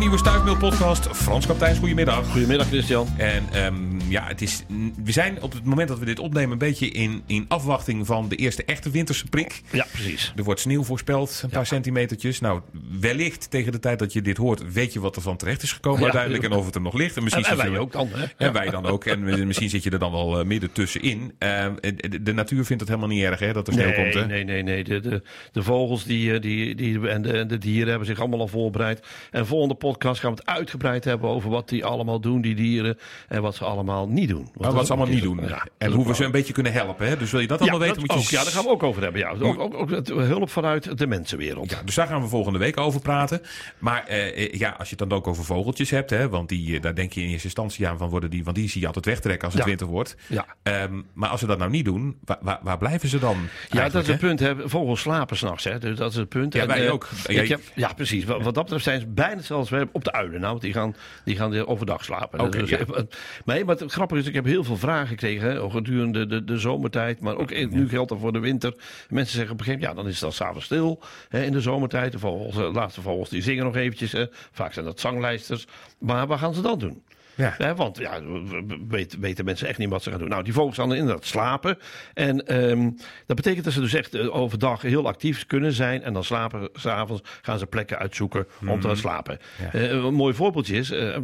nieuwe Stuifmeel podcast. Frans Kapteins, goedemiddag. Goedemiddag Christian. En ehm, ja, het is, we zijn op het moment dat we dit opnemen een beetje in, in afwachting van de eerste echte winterse prik. Ja, precies. Er wordt sneeuw voorspeld, een paar centimetertjes. Nou, wellicht tegen de tijd dat je dit hoort, weet je wat er van terecht is gekomen Ja. uiteindelijk. En of het er nog ligt. En, misschien En, en wij ook dan. Hè? En wij dan ook. En misschien zit je er dan wel eh, midden tussenin. Ehm, de, de natuur vindt het helemaal niet erg hè, dat er sneeuw Nee, komt. Hè? nee, nee, nee. De, de, de vogels die, eh, die, die, en, de, de dieren hebben zich allemaal al voorbereid. En volgende podcast gaan we het uitgebreid hebben over wat die allemaal doen, die dieren. En wat ze allemaal niet doen. Want dat wat is ze allemaal ook niet doen. Ja, en hoe we ook ze een beetje kunnen helpen. Hè? Dus wil je dat allemaal ja, weten, dat moet je... ook, ja, daar gaan we ook over hebben. Ja. Ook, ook, ook het hulp vanuit de mensenwereld. Ja, dus daar gaan we volgende week over praten. Maar eh, eh, ja, als je het dan ook over vogeltjes hebt, hè, want die, eh, daar denk je in eerste instantie aan van worden die, want die zie je altijd wegtrekken als het winter wordt. Ja. Ehm, maar als ze dat nou niet doen, waar, waar, waar blijven ze dan? Ja, dat is het punt. Hè. Vogels slapen s'nachts. Dus dat is het punt. Ja, En, wij eh, ook. ik Jij- heb- ja, precies. Wat, wat dat betreft zijn ze bijna hetzelfde als wij op de uilen. Nou, want die gaan, die gaan overdag slapen. Oké, Dus, ja. eh, maar wat grappig is, ik heb heel veel vragen gekregen. Hè, gedurende de, de zomertijd. Maar ook nu geldt dat voor de winter. Mensen zeggen op een gegeven moment, ja, dan is het dan s'avonds stil. Hè, in de zomertijd. De vogels, de laatste vogels, die zingen nog eventjes. Hè. Vaak zijn dat zanglijsters. Maar wat gaan ze dan doen? Ja. Hè, want ja, we- we- weten, weten mensen echt niet wat ze gaan doen. Nou, die vogels gaan inderdaad slapen. En ehm, dat betekent dat ze dus echt eh, overdag heel actief kunnen zijn. En dan slapen, s'avonds gaan ze plekken uitzoeken om te gaan slapen. Eh, een mooi voorbeeldje is, eh,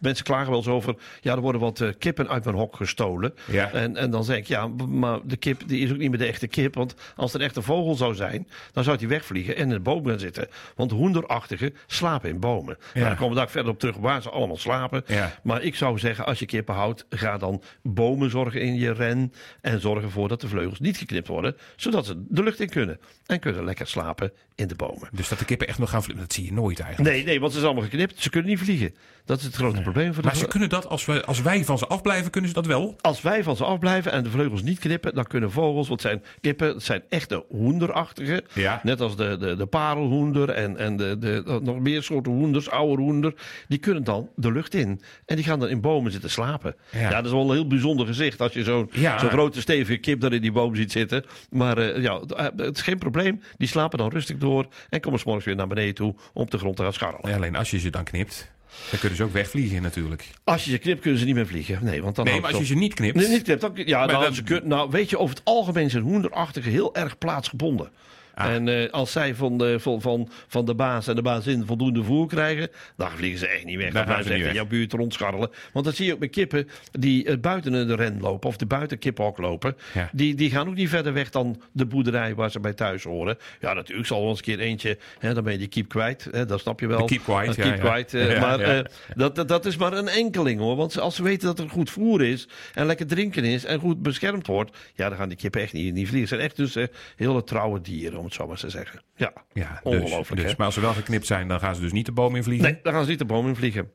mensen klagen wel eens over... ja, er worden wat kippen uit mijn hok gestolen. Ja. En, en dan zeg ik, ja, maar de kip die is ook niet meer de echte kip. Want als het een echte vogel zou zijn, dan zou die wegvliegen en in de boom gaan zitten. Want hoenderachtigen slapen in bomen. Nou, daar komen we daar verder op terug waar ze allemaal slapen. Ja. Maar ik zou zeggen, als je kippen houdt, ga dan bomen zorgen in je ren. En zorg ervoor dat de vleugels niet geknipt worden. Zodat ze de lucht in kunnen. En kunnen lekker slapen in de bomen. Dus dat de kippen echt nog gaan vliegen, dat zie je nooit eigenlijk. Nee, nee, want ze zijn allemaal geknipt. Ze kunnen niet vliegen. Dat is het grote probleem voor de Maar ze kunnen dat, als, we, als wij van ze afblijven, kunnen ze dat wel? Als wij van ze afblijven en de vleugels niet knippen, dan kunnen vogels, wat zijn kippen, het zijn echte hoenderachtige. Ja. Net als de, de, de parelhoender en, en de, de, nog meer soorten hoenders, oude hoender. Die kunnen dan de lucht in. En die gaan dan in bomen zitten slapen. Ja. Ja, dat is wel een heel bijzonder gezicht als je zo'n Ja. zo'n grote stevige kip daar in die boom ziet zitten. Maar eh, ja, het is geen probleem. Die slapen dan rustig door en komen morgens weer naar beneden toe om op de grond te gaan scharrelen. Ja, alleen als je ze dan knipt, dan kunnen ze ook wegvliegen natuurlijk. Als je ze knipt, kunnen ze niet meer vliegen. Nee, want dan Nee, maar als je ze niet knipt... Nee, niet knipt. Dan, ja, nou, dat- ze kun- nou, weet je, over het algemeen zijn hoenderachtige heel erg plaatsgebonden. Ah. En eh, als zij van de, van, van, van de baas en de bazin voldoende voer krijgen, dan vliegen ze echt niet weg. Dan gaan blijven ze ze echt in jouw buurt rondscharrelen. Want dat zie je ook met kippen die eh, buiten de ren lopen of de buiten kippenhok lopen. Ja. Die, die gaan ook niet verder weg dan de boerderij waar ze bij thuis horen. Ja, natuurlijk zal wel eens een keer eentje, hè, dan ben je die kiep kwijt. Hè, dat snap je wel. Keep quiet, Een ja, ja. eh, Ja, maar eh, dat, dat, dat is maar een enkeling hoor. Want als ze weten dat er goed voer is en lekker drinken is en goed beschermd wordt, ja, dan gaan die kippen echt niet, niet vliegen. Het zijn echt dus eh, hele trouwe dieren, het zo maar te zeggen. Ja, Ja, dus, ongelooflijk. dus, hè? maar als ze wel geknipt zijn, dan gaan ze dus niet de boom in vliegen. Nee, dan gaan ze niet de boom in vliegen.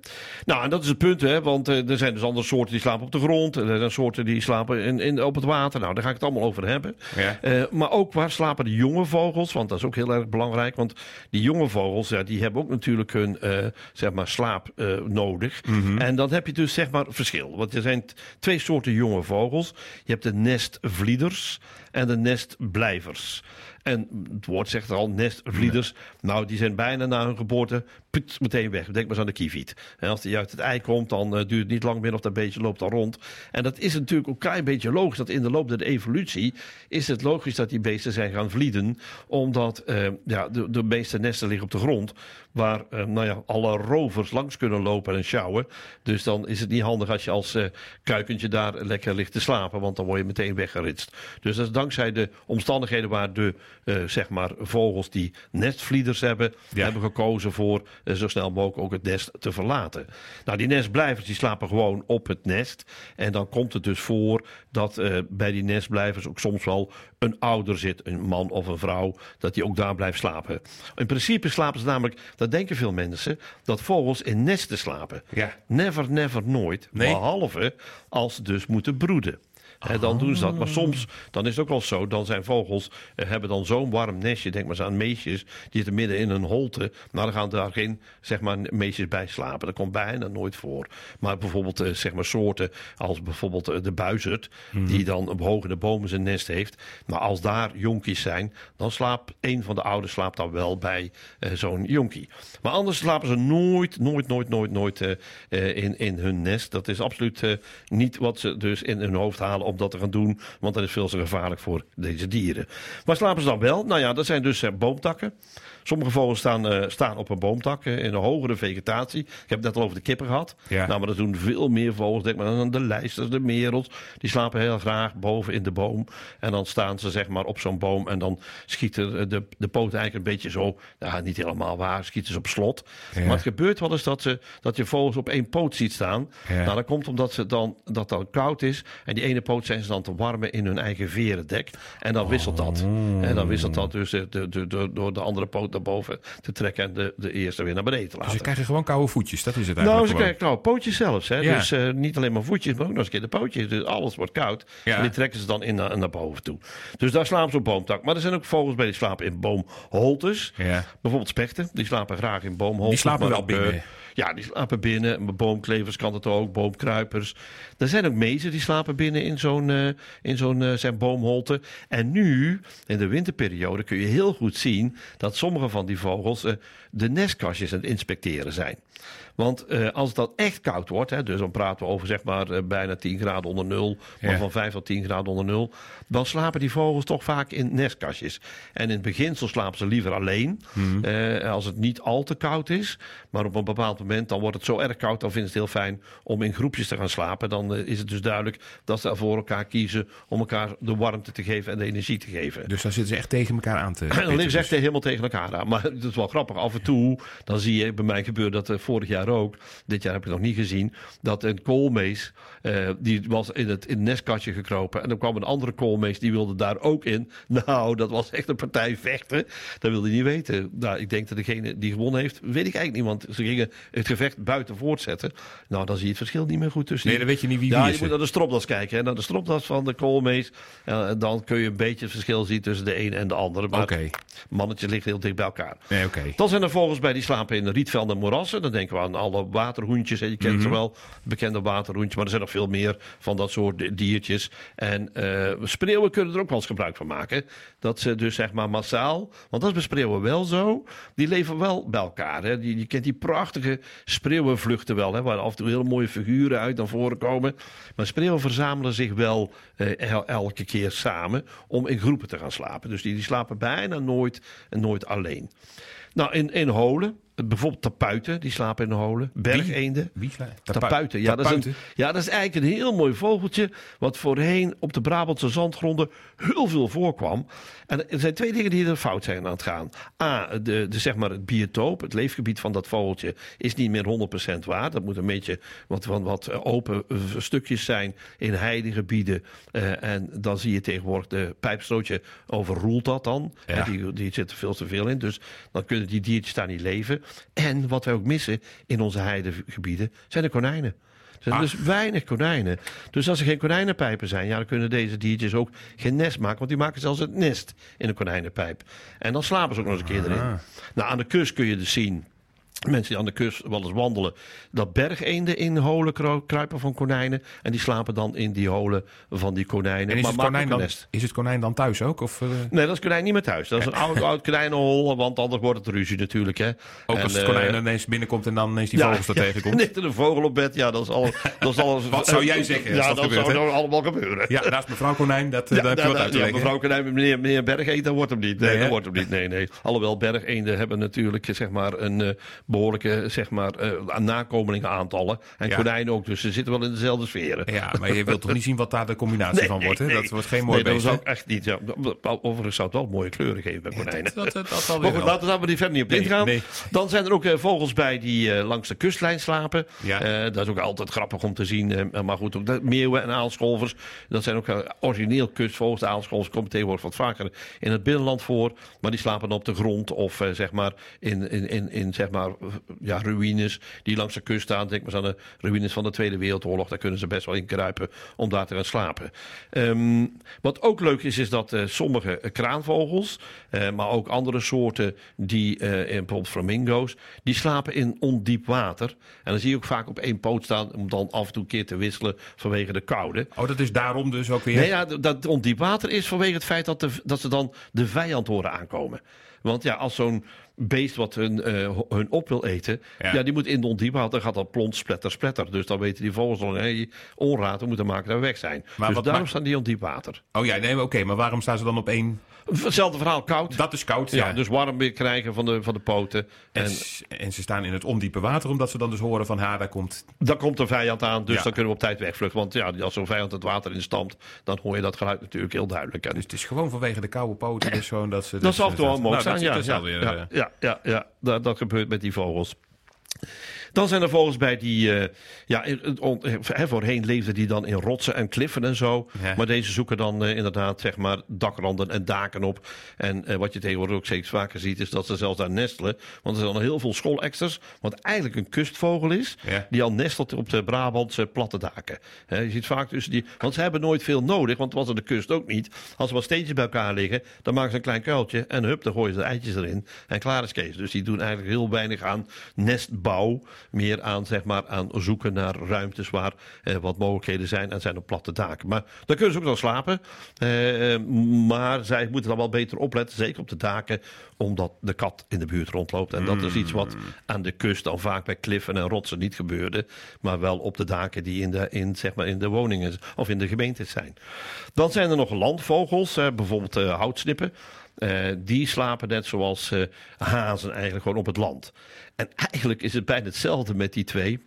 Nou, en dat is het punt, hè. Want eh, er zijn dus andere soorten die slapen op de grond. Er zijn soorten die slapen in, in, op het water. Nou, daar ga ik het allemaal over hebben. Ja. Eh, maar ook waar slapen de jonge vogels? Want dat is ook heel erg belangrijk. Want die jonge vogels, ja, die hebben ook natuurlijk hun eh, zeg maar slaap nodig. Mhm. En dan heb je dus zeg maar verschil. Want er zijn twee soorten jonge vogels. Je hebt de nestvlieders en de nestblijvers. En het woord zegt er al, nestvlieders. Nou, die zijn bijna na hun geboorte put, meteen weg. Denk maar eens aan de kieviet. En als die uit het ei komt, dan eh, duurt het niet lang meer of dat beestje loopt dan rond. En dat is natuurlijk ook een klein beetje logisch. Dat in de loop der evolutie is het logisch dat die beesten zijn gaan vlieden. Omdat eh, ja, de, de meeste nesten liggen op de grond. Waar eh, nou ja, alle rovers langs kunnen lopen en sjouwen. Dus dan is het niet handig als je als eh, kuikentje daar lekker ligt te slapen. Want dan word je meteen weggeritst. Dus dat is dankzij de omstandigheden waar de eh, zeg maar vogels die nestvlieders hebben, Ja. hebben gekozen voor zo snel mogelijk ook het nest te verlaten. Nou, die nestblijvers die slapen gewoon op het nest. En dan komt het dus voor dat bij die nestblijvers ook soms wel een ouder zit, een man of een vrouw, dat die ook daar blijft slapen. In principe slapen ze namelijk, dat denken veel mensen, dat vogels in nesten slapen. Ja. Never, never, nooit. Nee. Behalve als ze dus moeten broeden. Dan doen ze dat. Maar soms dan is het ook wel zo, dan zijn vogels eh, hebben dan zo'n warm nestje. Denk maar eens aan meesjes, die zitten midden in een holte. Nou, dan gaan daar geen zeg maar, meesjes bij slapen. Dat komt bijna nooit voor. Maar bijvoorbeeld eh, zeg maar soorten als bijvoorbeeld eh, de buizerd, die dan op hoge de bomen zijn nest heeft. Maar als daar jonkies zijn, dan slaapt een van de ouders slaapt dan wel bij zo'n jonkie. Maar anders slapen ze nooit, nooit, nooit, nooit, nooit in, in hun nest. Dat is absoluut niet wat ze dus in hun hoofd halen om dat te gaan doen. Want dat is veel te gevaarlijk voor deze dieren. Waar slapen ze dan wel? Nou ja, dat zijn dus eh, boomtakken. Sommige vogels staan, eh, staan op een boomtak eh, in een hogere vegetatie. Ik heb het net al over de kippen gehad. Ja. Nou, maar dat doen veel meer vogels. Denk maar aan de lijsters, de merels. Die slapen heel graag boven in de boom. En dan staan ze zeg maar op zo'n boom. En dan schieten de, de poten eigenlijk een beetje zo. Nou, niet helemaal waar. Schieten ze op slot. Ja. Maar het gebeurt wel eens dat, ze, dat je vogels op één poot ziet staan. Ja. Nou, dat komt omdat ze dan, dat dan koud is. En die ene poot zijn ze dan te warmen in hun eigen verendek. En dan wisselt dat. Oh. En dan wisselt dat dus eh, de, de, de, door de andere poot naar boven te trekken. En de, de eerste weer naar beneden te Dus laten. ze krijgen gewoon koude voetjes. Dat is het Nou, eigenlijk ze gewoon. krijgen nou pootjes zelfs. Hè? Ja. Dus eh, niet alleen maar voetjes, maar ook nog eens een keer de pootjes. Dus alles wordt koud. Ja. En die trekken ze dan in naar, naar boven toe. Dus daar slapen ze op boomtak. Maar er zijn ook vogels bij die slapen in boomholtes. Ja. Bijvoorbeeld spechten. Die slapen graag in boomholtes. Die slapen wel eh, binnen. Ja, die slapen binnen. Boomklevers kan het ook. Boomkruipers. Er zijn ook mezen die slapen binnen in zo'n eh, in zo'n eh, zijn boomholte. En nu, in de winterperiode, kun je heel goed zien dat sommige van die vogels eh, de nestkastjes aan het inspecteren zijn. Want als het dan echt koud wordt, hè, dus dan praten we over zeg maar bijna 10 graden onder nul, maar Ja. van 5 tot 10 graden onder nul, dan slapen die vogels toch vaak in nestkastjes. En in het beginsel slapen ze liever alleen, eh, als het niet al te koud is. Maar op een bepaald moment, dan wordt het zo erg koud, dan vinden ze het heel fijn om in groepjes te gaan slapen. Dan eh, is het dus duidelijk dat ze voor elkaar kiezen om elkaar de warmte te geven en de energie te geven. Dus dan zitten ze echt tegen elkaar aan te En dan liggen ze echt helemaal tegen elkaar aan. Maar het is wel grappig. Af en toe, dan zie je, bij mij gebeurt dat eh, vorig jaar ook. Dit jaar heb ik het nog niet gezien. Dat een koolmees, eh, die was in het, in het nestkastje gekropen. En dan kwam een andere koolmees, die wilde daar ook in. Nou, dat was echt een partij vechten. Dat wilde hij niet weten. Nou, ik denk dat degene die gewonnen heeft, weet ik eigenlijk niet. Want ze gingen het gevecht buiten voortzetten. Nou, dan zie je het verschil niet meer goed tussen Nee, dan weet je niet wie ja, wie je is. moet naar de stropdas kijken. Hè? Naar de stropdas van de koolmees. Eh, En dan kun je een beetje het verschil zien tussen de een en de andere. Maar Oké. mannetjes liggen heel dicht bij elkaar. Nee, oké. Dan zijn er vogels bij die slapen in rietvelden en moerassen. Dan denken we aan alle waterhoentjes. hè. Je kent Mhm. ze wel, bekende waterhoentjes. Maar er zijn nog veel meer van dat soort di- diertjes. En eh spreeuwen kunnen er ook wel eens gebruik van maken. Dat ze dus zeg maar massaal... Want dat is bij spreeuwen wel zo. Die leven wel bij elkaar. Hè. Je kent die prachtige spreeuwenvluchten wel. Hè, waar af en toe hele mooie figuren uit naar voren komen. Maar spreeuwen verzamelen zich wel eh, el- elke keer samen... om in groepen te gaan slapen. Dus die, die slapen bijna nooit en nooit alleen. Nou, in, in holen, bijvoorbeeld tapuiten, die slapen in holen. Bergeenden. Wie sla- Tapuiten, ja, dat is een, ja, dat is eigenlijk een heel mooi vogeltje. Wat voorheen op de Brabantse zandgronden heel veel voorkwam. En er zijn twee dingen die er fout zijn aan het gaan. A, de, de, zeg maar het biotoop, het leefgebied van dat vogeltje, is niet meer 100% waar. Dat moet een beetje wat, wat, wat eh, open eh, stukjes zijn in heidegebieden. Eh, en dan zie je tegenwoordig de pijpstootje overroelt dat dan. Ja. Die, die zit er veel te veel in. Dus dan kunnen die diertjes daar niet leven. En wat wij ook missen in onze heidegebieden zijn de konijnen. Er zijn Ah. dus weinig konijnen. Dus als er geen konijnenpijpen zijn, ja, dan kunnen deze diertjes ook geen nest maken. Want die maken zelfs het nest in een konijnenpijp. En dan slapen ze ook nog eens een keer erin. Ah. Nou, aan de kust kun je dus zien. Mensen die aan de kust wel eens wandelen, dat bergeenden in holen kruipen van konijnen. En die slapen dan in die holen van die konijnen. En is maar het, konijn dan, is het konijn dan thuis ook? Of, eh, Nee, dat is konijn niet meer thuis. Dat is een oud, oud konijnenhol, want anders wordt het ruzie natuurlijk. Hè. ook En, als het eh, konijn ineens binnenkomt en dan ineens die vogels er tegenkomt? Ligt er een vogel op bed, ja, dat is alles. Dat is alles Wat zou jij zeggen Ja, dat dat, gebeurt, zou nou allemaal gebeuren. Ja, naast mevrouw Konijn, dat, eh, Ja, daar heb je wat ja, uit te ja, leggen. mevrouw Konijn, meneer, meneer Bergeend, dat wordt hem niet. Nee, dat wordt hem niet. Nee, nee. Alhoewel bergeenden hebben natuurlijk zeg maar, een eh, behoorlijke zeg maar, eh, nakomelingenaantallen. En Ja. konijnen ook, dus ze zitten wel in dezelfde sferen. Ja, maar je wilt toch niet zien wat daar de combinatie Nee, van nee, wordt, hè? Dat wordt geen mooi nee, dat beest, hè? ik echt niet. Ja. Overigens zou het wel mooie kleuren geven bij konijnen. Dat, dat, Maar goed, laten we daar maar die verder niet op ingaan. Dan zijn er ook eh, vogels bij die eh, langs de kustlijn slapen. Ja. Dat is ook altijd grappig om te zien. maar goed, ook de meeuwen en aalscholvers. Dat zijn ook origineel kustvogels. De aalscholvers komen tegenwoordig wat vaker in het binnenland voor. Maar die slapen dan op de grond of zeg maar in, in, in, in zeg maar ja, ruïnes die langs de kust staan. Denk maar eens aan de ruïnes van de Tweede Wereldoorlog. Daar kunnen ze best wel in kruipen om daar te gaan slapen. Ehm, wat ook leuk is, is dat eh, sommige kraanvogels, eh, maar ook andere soorten, die, eh, bijvoorbeeld flamingo's, die slapen in ondiep water. En dan zie je ook vaak op één poot staan om dan af en toe een keer te wisselen vanwege de koude. Oh, dat is daarom dus ook weer... Nee, ja, dat ondiep water is vanwege het feit dat, de, dat ze dan de vijand horen aankomen. Want ja, als zo'n beest wat hun, uh, hun op wil eten, ja. die moet in de ondiep houden. Dan gaat dat plont, spletter, spletter. Dus dan weten die vogels al, hey, onraad, we moeten maken dat we weg zijn. Maar dus daarom staan die ondiep water. Oh ja, nee, oké, maar waarom staan ze dan op één Hetzelfde verhaal, koud. Dat is koud, ja. dus warm weer krijgen van de, van de poten. En, en, ze staan in het ondiepe water, omdat ze dan dus horen van... Ha, daar komt... Daar komt een vijand aan, dus dan kunnen we op tijd wegvluchten. Want ja, als zo'n vijand het water instampt, dan hoor je dat geluid natuurlijk heel duidelijk. Dus het is gewoon vanwege de koude poten dus gewoon dat ze... dat zal toch wel mogelijk nou, zijn, ja. Ja, ja, ja, ja, ja, dat, dat gebeurt met die vogels. Dan zijn er volgens bij die, uh, ja, voorheen leefden die dan in rotsen en kliffen en zo. Maar deze zoeken dan uh, inderdaad, zeg maar, dakranden en daken op. En uh, wat je tegenwoordig ook steeds vaker ziet, is dat ze zelfs daar nestelen. Want er zijn al heel veel schoolexters, wat eigenlijk een kustvogel is, ja. die al nestelt op de Brabantse platte daken. He, je ziet vaak tussen die, want ze hebben nooit veel nodig, want was er de kust ook niet. Als er wat steentjes bij elkaar liggen, dan maken ze een klein kuiltje en hup, dan gooien ze de eitjes erin. En klaar is Kees. Dus die doen eigenlijk heel weinig aan nestbouw meer aan, zeg maar, aan zoeken naar ruimtes waar eh, wat mogelijkheden zijn. En zijn op platte daken. Maar dan kunnen ze ook nog slapen. Eh, maar zij moeten dan wel beter opletten, zeker op de daken, omdat de kat in de buurt rondloopt. En dat is iets wat aan de kust dan vaak bij kliffen en rotsen niet gebeurde. Maar wel op de daken die in de, in, zeg maar, in de woningen of in de gemeentes zijn. Dan zijn er nog landvogels, eh, bijvoorbeeld uh, houtsnippen. Uh, die slapen net zoals uh, hazen eigenlijk gewoon op het land. En eigenlijk is het bijna hetzelfde met die twee.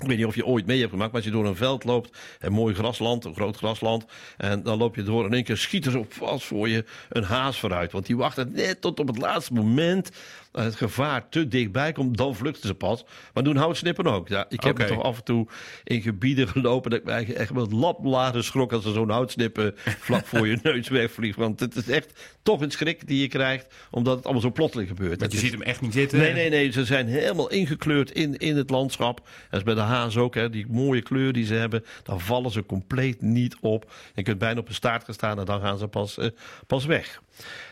Ik weet niet of je ooit mee hebt gemaakt, maar als je door een veld loopt, een mooi grasland, een groot grasland, en dan loop je door en in één keer schiet er op vast voor je een haas vooruit. Want die wachten net tot op het laatste moment het gevaar te dichtbij komt, dan vluchten ze pas. Maar doen houtsnippen ook. Ja, ik heb okay. toch af en toe in gebieden gelopen dat ik me echt wel lapladen schrok als er zo'n houtsnippen vlak voor je neus wegvliegt. Want het is echt toch een schrik die je krijgt, omdat het allemaal zo plotseling gebeurt. Want je ziet hem echt niet zitten? Nee, nee, nee. Ze zijn helemaal ingekleurd in, in het landschap. Dat is bij de haas ook, hè. Die mooie kleur die ze hebben, dan vallen ze compleet niet op. Je kunt bijna op een staart gaan staan en dan gaan ze pas, uh, pas weg.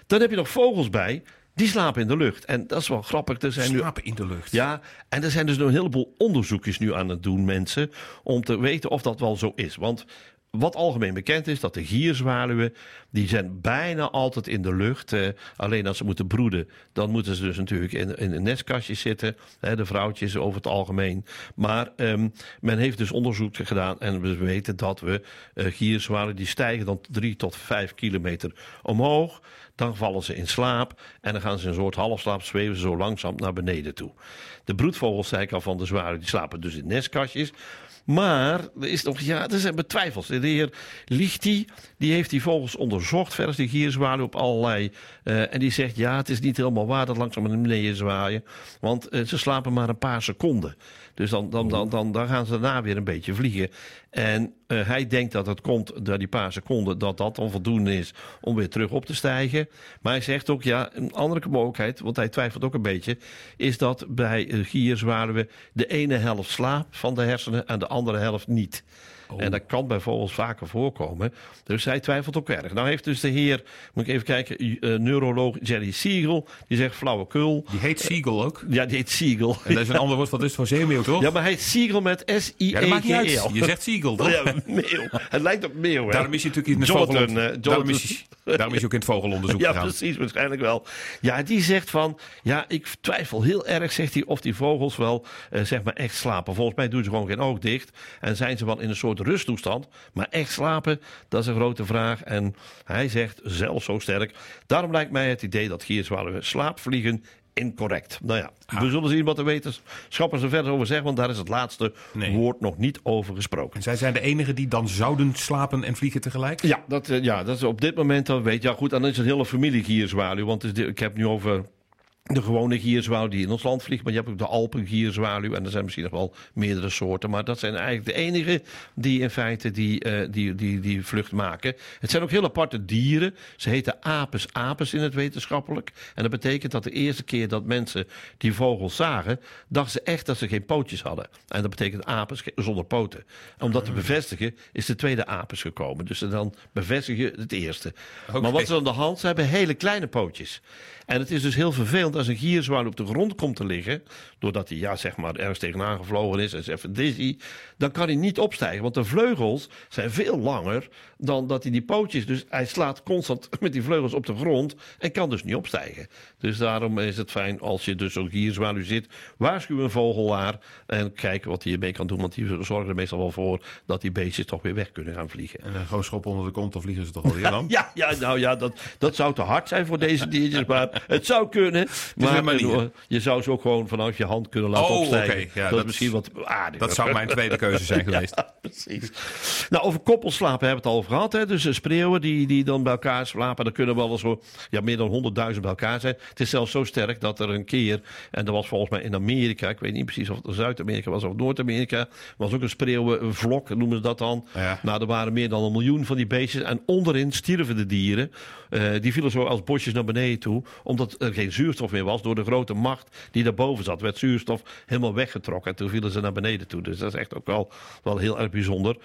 Dan heb je nog vogels bij. Die slapen in de lucht. En dat is wel grappig. Er zijn slapen nu, in de lucht. Ja, en er zijn dus een heleboel onderzoekjes nu aan het doen, mensen. Om te weten of dat wel zo is. Want wat algemeen bekend is, dat de gierzwaluwen, die zijn bijna altijd in de lucht. Eh, alleen als ze moeten broeden, dan moeten ze dus natuurlijk in, in een nestkastje zitten. Hè, de vrouwtjes over het algemeen. Maar um, men heeft dus onderzoek gedaan en we weten dat we uh, gierzwaluwen, die stijgen dan drie tot vijf kilometer omhoog. Dan vallen ze in slaap en dan gaan ze in een soort halfslaap zweven ze zo langzaam naar beneden toe. De broedvogels, zei ik al van de zware, die slapen dus in nestkastjes. Maar er is nog, ja, er zijn betwijfels. De heer Lichti, die heeft die vogels onderzocht, verder die gierzwaluw op allerlei. Uh, en die zegt, ja, het is niet helemaal waar dat langzaam naar beneden zwaaien. Want uh, ze slapen maar een paar seconden. Dus dan, dan, dan, dan, dan gaan ze daarna weer een beetje vliegen. En uh, hij denkt dat het komt door die paar seconden, dat dat onvoldoende is om weer terug op te stijgen. Maar hij zegt ook, ja, een andere mogelijkheid, want hij twijfelt ook een beetje, is dat bij uh, gierzwaluwen de ene helft slaapt van de hersenen en de andere helft niet. Oh. En dat kan bijvoorbeeld vaker voorkomen. Dus hij twijfelt ook erg. Nou heeft dus de heer, moet ik even kijken, uh, neuroloog Jerry Siegel, die zegt flauwekul. Die heet Siegel ook? Ja, die heet Siegel. En dat is een ander woord wat is voor zeemeeuw, toch? Ja, maar hij heet Siegel met S-I-E-G-E-L. Ja, je zegt Siegel, toch? Ja, meeuw. Het lijkt op meeuw, hè? Daarom is hij natuurlijk in het Jonathan, vogel... Uh, daarom, is, daarom is hij ook in het vogelonderzoek ja, gegaan. Ja, precies, waarschijnlijk wel. Ja, die zegt van, ja, ik twijfel heel erg, zegt hij, of die vogels wel, uh, zeg maar, echt slapen. Volgens mij doen ze gewoon geen oog dicht en zijn ze wel in een soort rusttoestand. Maar echt slapen, dat is een grote vraag. En hij zegt zelf zo sterk. Daarom lijkt mij het idee dat gierzwaluwen slaapvliegen incorrect. Nou ja, ah. we zullen zien wat de wetenschappers er verder over zeggen, want daar is het laatste nee. woord nog niet over gesproken. En zij zijn de enigen die dan zouden slapen en vliegen tegelijk? Ja, dat, ja, dat is op dit moment dan weet. Ja, goed, dan is het hele familie gierzwaluw, want ik heb nu over de gewone gierzwaluw die in ons land vliegt. Maar je hebt ook de alpengierzwaluw. En er zijn misschien nog wel meerdere soorten. Maar dat zijn eigenlijk de enige die in feite die, uh, die, die, die vlucht maken. Het zijn ook heel aparte dieren. Ze heten apes apes in het wetenschappelijk. En dat betekent dat de eerste keer dat mensen die vogels zagen... dachten ze echt dat ze geen pootjes hadden. En dat betekent apes zonder poten. Om dat te bevestigen is de tweede apes gekomen. Dus dan bevestig je het eerste. Okay. Maar wat is aan de hand? Ze hebben hele kleine pootjes. En het is dus heel vervelend als een gierzwaan op de grond komt te liggen, doordat hij ja, zeg maar ergens tegenaan gevlogen is en is even dizzy, dan kan hij niet opstijgen. Want de vleugels zijn veel langer dan dat hij die pootjes. Dus hij slaat constant met die vleugels op de grond en kan dus niet opstijgen. Dus daarom is het fijn als je dus zo'n gierzwaluw zit, waarschuw een vogelaar en kijk wat hij ermee kan doen. Want die zorgen er meestal wel voor dat die beestjes toch weer weg kunnen gaan vliegen. En gewoon schop onder de kont, dan vliegen ze toch wel heel lang? ja, ja, nou ja, dat, dat zou te hard zijn voor deze diertjes, maar het zou kunnen. Maar je zou ze ook gewoon vanaf je hand kunnen laten oh, opstijgen. Ja, dat, dat, is misschien wat. Dat zou mijn tweede keuze zijn geweest. ja, precies. Nou, over koppelslapen hebben we het al over gehad. Hè? Dus uh, spreeuwen die, die dan bij elkaar slapen. Dan kunnen wel eens zo ja, meer dan 100.000 bij elkaar zijn. Het is zelfs zo sterk dat er een keer, en dat was volgens mij in Amerika, ik weet niet precies of het Zuid-Amerika was of Noord-Amerika, was ook een spreeuwenvlok, noemen ze dat dan. Ja. Nou, er waren meer dan een miljoen van die beestjes. En onderin stierven de dieren. Uh, die vielen zo als bosjes naar beneden toe, omdat er geen zuurstof meer was door de grote macht die daarboven zat. Werd zuurstof helemaal weggetrokken en toen vielen ze naar beneden toe. Dus dat is echt ook wel, wel heel erg bijzonder.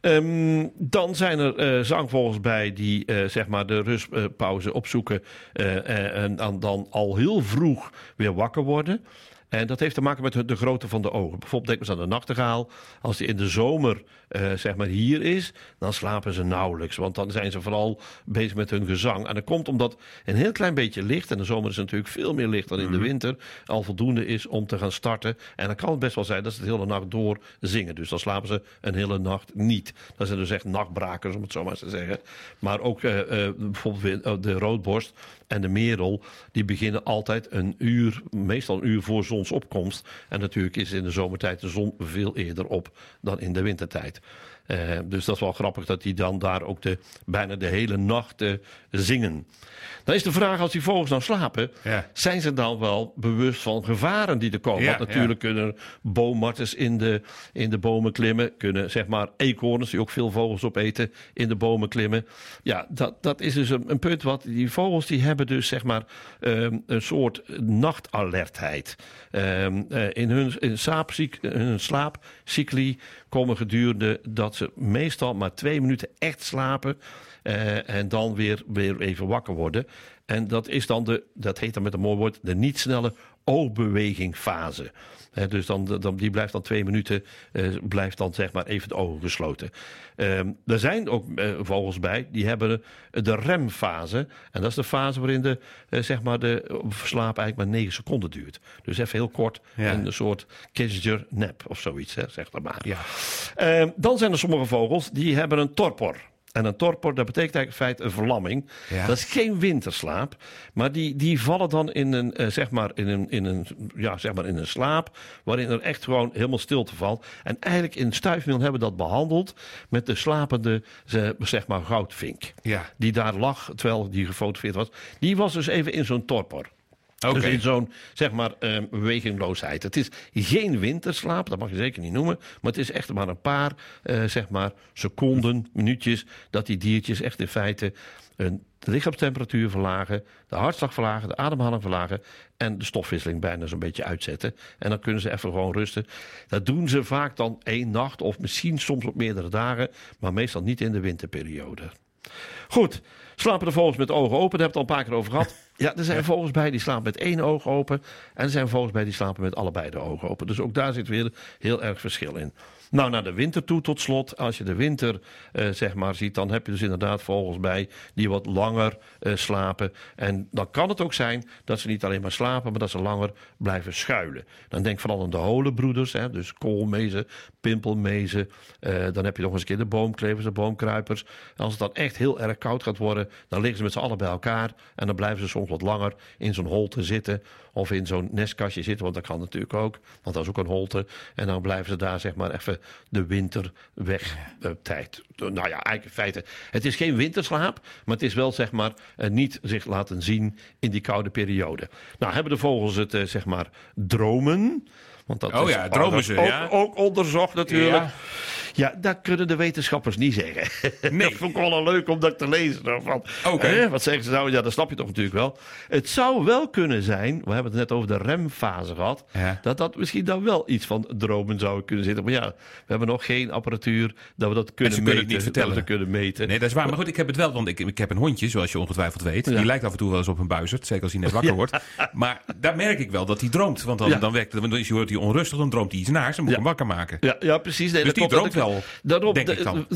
Um, dan zijn er uh, bij die uh, zeg maar de rustpauze opzoeken en dan al heel vroeg weer wakker worden. En dat heeft te maken met de grootte van de ogen. Bijvoorbeeld denk eens aan de nachtegaal. Als die in de zomer uh, zeg maar hier is, dan slapen ze nauwelijks. Want dan zijn ze vooral bezig met hun gezang. En dat komt omdat een heel klein beetje licht, en de zomer is natuurlijk veel meer licht dan in de mhm. winter, al voldoende is om te gaan starten. En dan kan het best wel zijn dat ze de hele nacht door zingen. Dus dan slapen ze een hele nacht niet. Dat zijn dus echt nachtbrakers, om het zo maar te zeggen. Maar ook uh, uh, bijvoorbeeld de roodborst en de merel, die beginnen altijd een uur, meestal een uur voor zonsopkomst. En natuurlijk is in de zomertijd de zon veel eerder op dan in de wintertijd. Uh, dus dat is wel grappig dat die dan daar ook de, bijna de hele nacht uh, zingen. Dan is de vraag, als die vogels nou slapen, ja. zijn ze dan wel bewust van gevaren die er komen? Ja, Want natuurlijk ja. kunnen boommarters in de, in de bomen klimmen, kunnen zeg maar eekhoorns, die ook veel vogels opeten, in de bomen klimmen. Ja, dat, dat is dus een, een punt wat die vogels die hebben dus zeg maar um, een soort nachtalertheid. Um, uh, in hun, in hun slaapcycli komen gedurende dat ze meestal maar twee minuten echt slapen. Uh, en dan weer, weer even wakker worden. En dat is dan de, dat heet dan met een mooi woord, de niet snelle oogbewegingfase. Dus dan, dan, die blijft dan twee minuten, uh, blijft dan zeg maar even de ogen gesloten. Uh, er zijn ook uh, vogels bij, die hebben de remfase. En dat is de fase waarin de, zeg maar de slaap eigenlijk maar negen seconden duurt. Dus even heel kort, ja. een soort Kissinger nap of zoiets, hè, zeg maar. Ja. Ehm, dan zijn er sommige vogels, die hebben een torpor. En een torpor, dat betekent eigenlijk in feite een verlamming. Ja. Dat is geen winterslaap. Maar die, die vallen dan in een, uh, zeg maar in, een, in, een, ja, zeg maar in een slaap. Waarin er echt gewoon helemaal stilte valt. En eigenlijk in Stuifmeel hebben we dat behandeld. Met de slapende, zeg maar, goudvink. Ja. Die daar lag, terwijl die gefotografeerd was. Die was dus even in zo'n torpor. Okay. Dus in zo'n, zeg maar, bewegingloosheid. Het is geen winterslaap, dat mag je zeker niet noemen. Maar het is echt maar een paar, uh, zeg maar, seconden, minuutjes... dat die diertjes echt in feite hun lichaamstemperatuur verlagen... de hartslag verlagen, de ademhaling verlagen... en de stofwisseling bijna zo'n beetje uitzetten. En dan kunnen ze even gewoon rusten. Dat doen ze vaak dan één nacht of misschien soms op meerdere dagen... maar meestal niet in de winterperiode. Goed, slapen de vogels met ogen open, daar heb ik het al een paar keer over gehad. Ja, er zijn vogels bij die slapen met één oog open. En er zijn vogels bij die slapen met allebei de ogen open. Dus ook daar zit weer heel erg verschil in. Nou, naar de winter toe tot slot. Als je de winter uh, zeg maar ziet, dan heb je dus inderdaad vogels bij die wat langer uh, slapen. En dan kan het ook zijn dat ze niet alleen maar slapen, maar dat ze langer blijven schuilen. Dan denk vooral aan de holenbroeders, hè, dus koolmezen, pimpelmezen. Uh, dan heb je nog eens een keer de boomklevers, de boomkruipers. Als het dan echt heel erg koud gaat worden, dan liggen ze met z'n allen bij elkaar. En dan blijven ze soms wat langer in zo'n holte zitten. Of in zo'n nestkastje zitten, want dat kan natuurlijk ook. Want dat is ook een holte. En dan blijven ze daar zeg maar even de winter weg eh, tijd. Nou ja, eigenlijk in feite. Het is geen winterslaap, maar het is wel zeg maar eh, niet zich laten zien in die koude periode. Nou hebben de vogels het eh, zeg maar dromen. Want dat Oh is ja, dromen ze, ook, ja. ook onderzocht natuurlijk. Ja. Ja. dat kunnen de wetenschappers niet zeggen. Nee. dat vond ik wel leuk om dat te lezen. Van, Oké. hè, wat zeggen ze nou? Ja, dat snap je toch natuurlijk wel. Het zou wel kunnen zijn, we hebben het net over de remfase gehad, Ja. dat dat misschien dan wel iets van dromen zou kunnen zitten. Maar ja, we hebben nog geen apparatuur dat we dat kunnen ze kunnen meten. het niet dat we kunnen meten. Nee, dat is waar. Maar goed, ik heb het wel, want ik, ik heb een hondje, zoals je ongetwijfeld weet. Ja. Die lijkt af en toe wel eens op een buizerd, zeker als hij net wakker wordt. Maar daar merk ik wel dat hij droomt. Want dan, dan, werkt, dan is- wordt hij onrustig, dan droomt hij iets naars en moet hem wakker maken. Ja, ja, precies. Nee, Dus dat die droomt Dat- wel, Daarom, denk ik de- dan.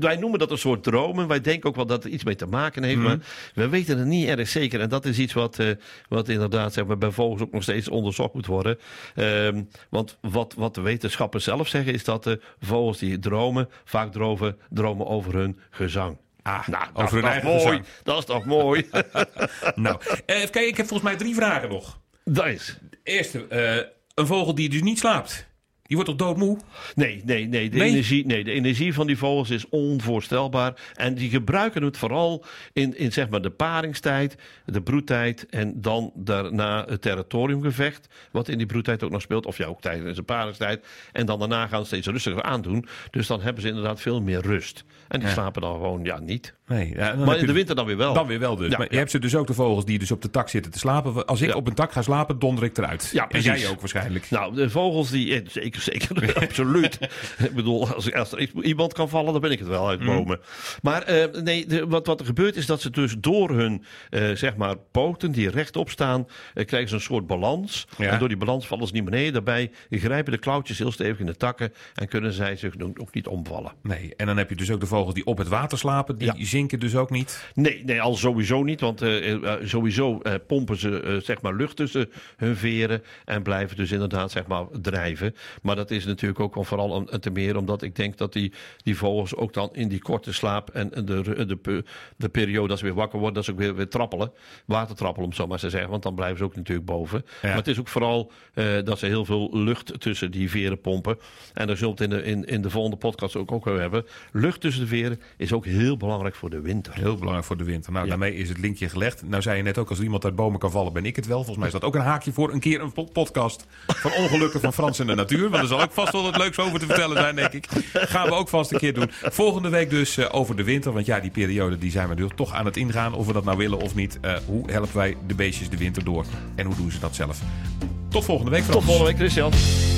wij- noemen dat een soort dromen. Wij denken ook wel dat het iets mee te maken heeft. Mhm. Maar we weten het niet erg zeker. En dat is iets wat, eh, wat inderdaad zeg maar, bij vogels ook nog steeds onderzocht moet worden. Ehm, want wat, wat de wetenschappers zelf zeggen is dat de vogels die dromen vaak dromen, dromen over hun gezang. Ah, Nou, dat over is hun toch eigen mooi. gezang. Dat is toch mooi? Nou, eh, even kijken, ik heb volgens mij drie vragen nog. dat is. Eerste, eh, een vogel die dus niet slaapt. Die wordt toch doodmoe? Nee, nee, nee. De, Nee? Energie, nee. de energie van die vogels is onvoorstelbaar. En die gebruiken het vooral in, in zeg maar de paringstijd, de broedtijd en dan daarna het territoriumgevecht. Wat in die broedtijd ook nog speelt. Of ja, ook tijdens de paringstijd. En dan daarna gaan ze steeds rustiger aandoen. Dus dan hebben ze inderdaad veel meer rust. En die Ja. slapen dan gewoon ja, niet. Nee. Ja, Maar in de je- winter dan weer wel. Dan weer wel dus. Ja, maar je hebt ze dus ook de vogels die dus op de tak zitten te slapen. Als ik op een tak ga slapen, donder ik eruit. Ja, en precies. jij ook waarschijnlijk. Nou, de vogels die. eh, Zeker, zeker. absoluut. Ik bedoel, als, als er iemand kan vallen, dan ben ik het wel Mm. uit bomen. Maar eh, nee, de- wat, wat er gebeurt is dat ze dus door hun eh, zeg maar poten die rechtop staan, eh, krijgen ze een soort balans. Ja. En door die balans vallen ze niet beneden. Daarbij grijpen de klauwtjes heel stevig in de takken en kunnen zij zich ook niet omvallen. Nee, en dan heb je dus ook de vogels die op het water slapen. Die Ja. zinken dus ook niet. Nee, nee, al sowieso niet. Want sowieso pompen ze zeg maar lucht tussen hun veren. En blijven dus inderdaad zeg maar drijven. Maar dat is natuurlijk ook al vooral een, te meer. Omdat ik denk dat die, die vogels ook dan in die korte slaap. En en de, de, de, pe- de periode dat ze weer wakker worden. Dat ze ook weer, weer trappelen. Watertrappelen om het zo maar te zeggen. Want dan blijven ze ook natuurlijk boven. Ja. Maar het is ook vooral eh, dat ze heel veel lucht tussen die veren pompen. En daar zult in de, in, in de volgende podcast ook, ook wel hebben. Lucht tussen de veren is ook heel belangrijk voor de winter. Heel belangrijk voor de winter. Nou, Ja. daarmee is het linkje gelegd. Nou zei je net ook, als iemand uit bomen kan vallen, ben ik het wel. Volgens mij is dat ook een haakje voor een keer een po- podcast van ongelukken van Frans en de natuur. Want er zal ook vast wel wat leuks over te vertellen zijn, denk ik. Gaan we ook vast een keer doen. Volgende week dus eh, over de winter. Want ja, die periode die zijn we nu toch aan het ingaan. Of we dat nou willen of niet. Eh, hoe helpen wij de beestjes de winter door? En hoe doen ze dat zelf? Tot volgende week, Frans. Tot volgende week, Christian.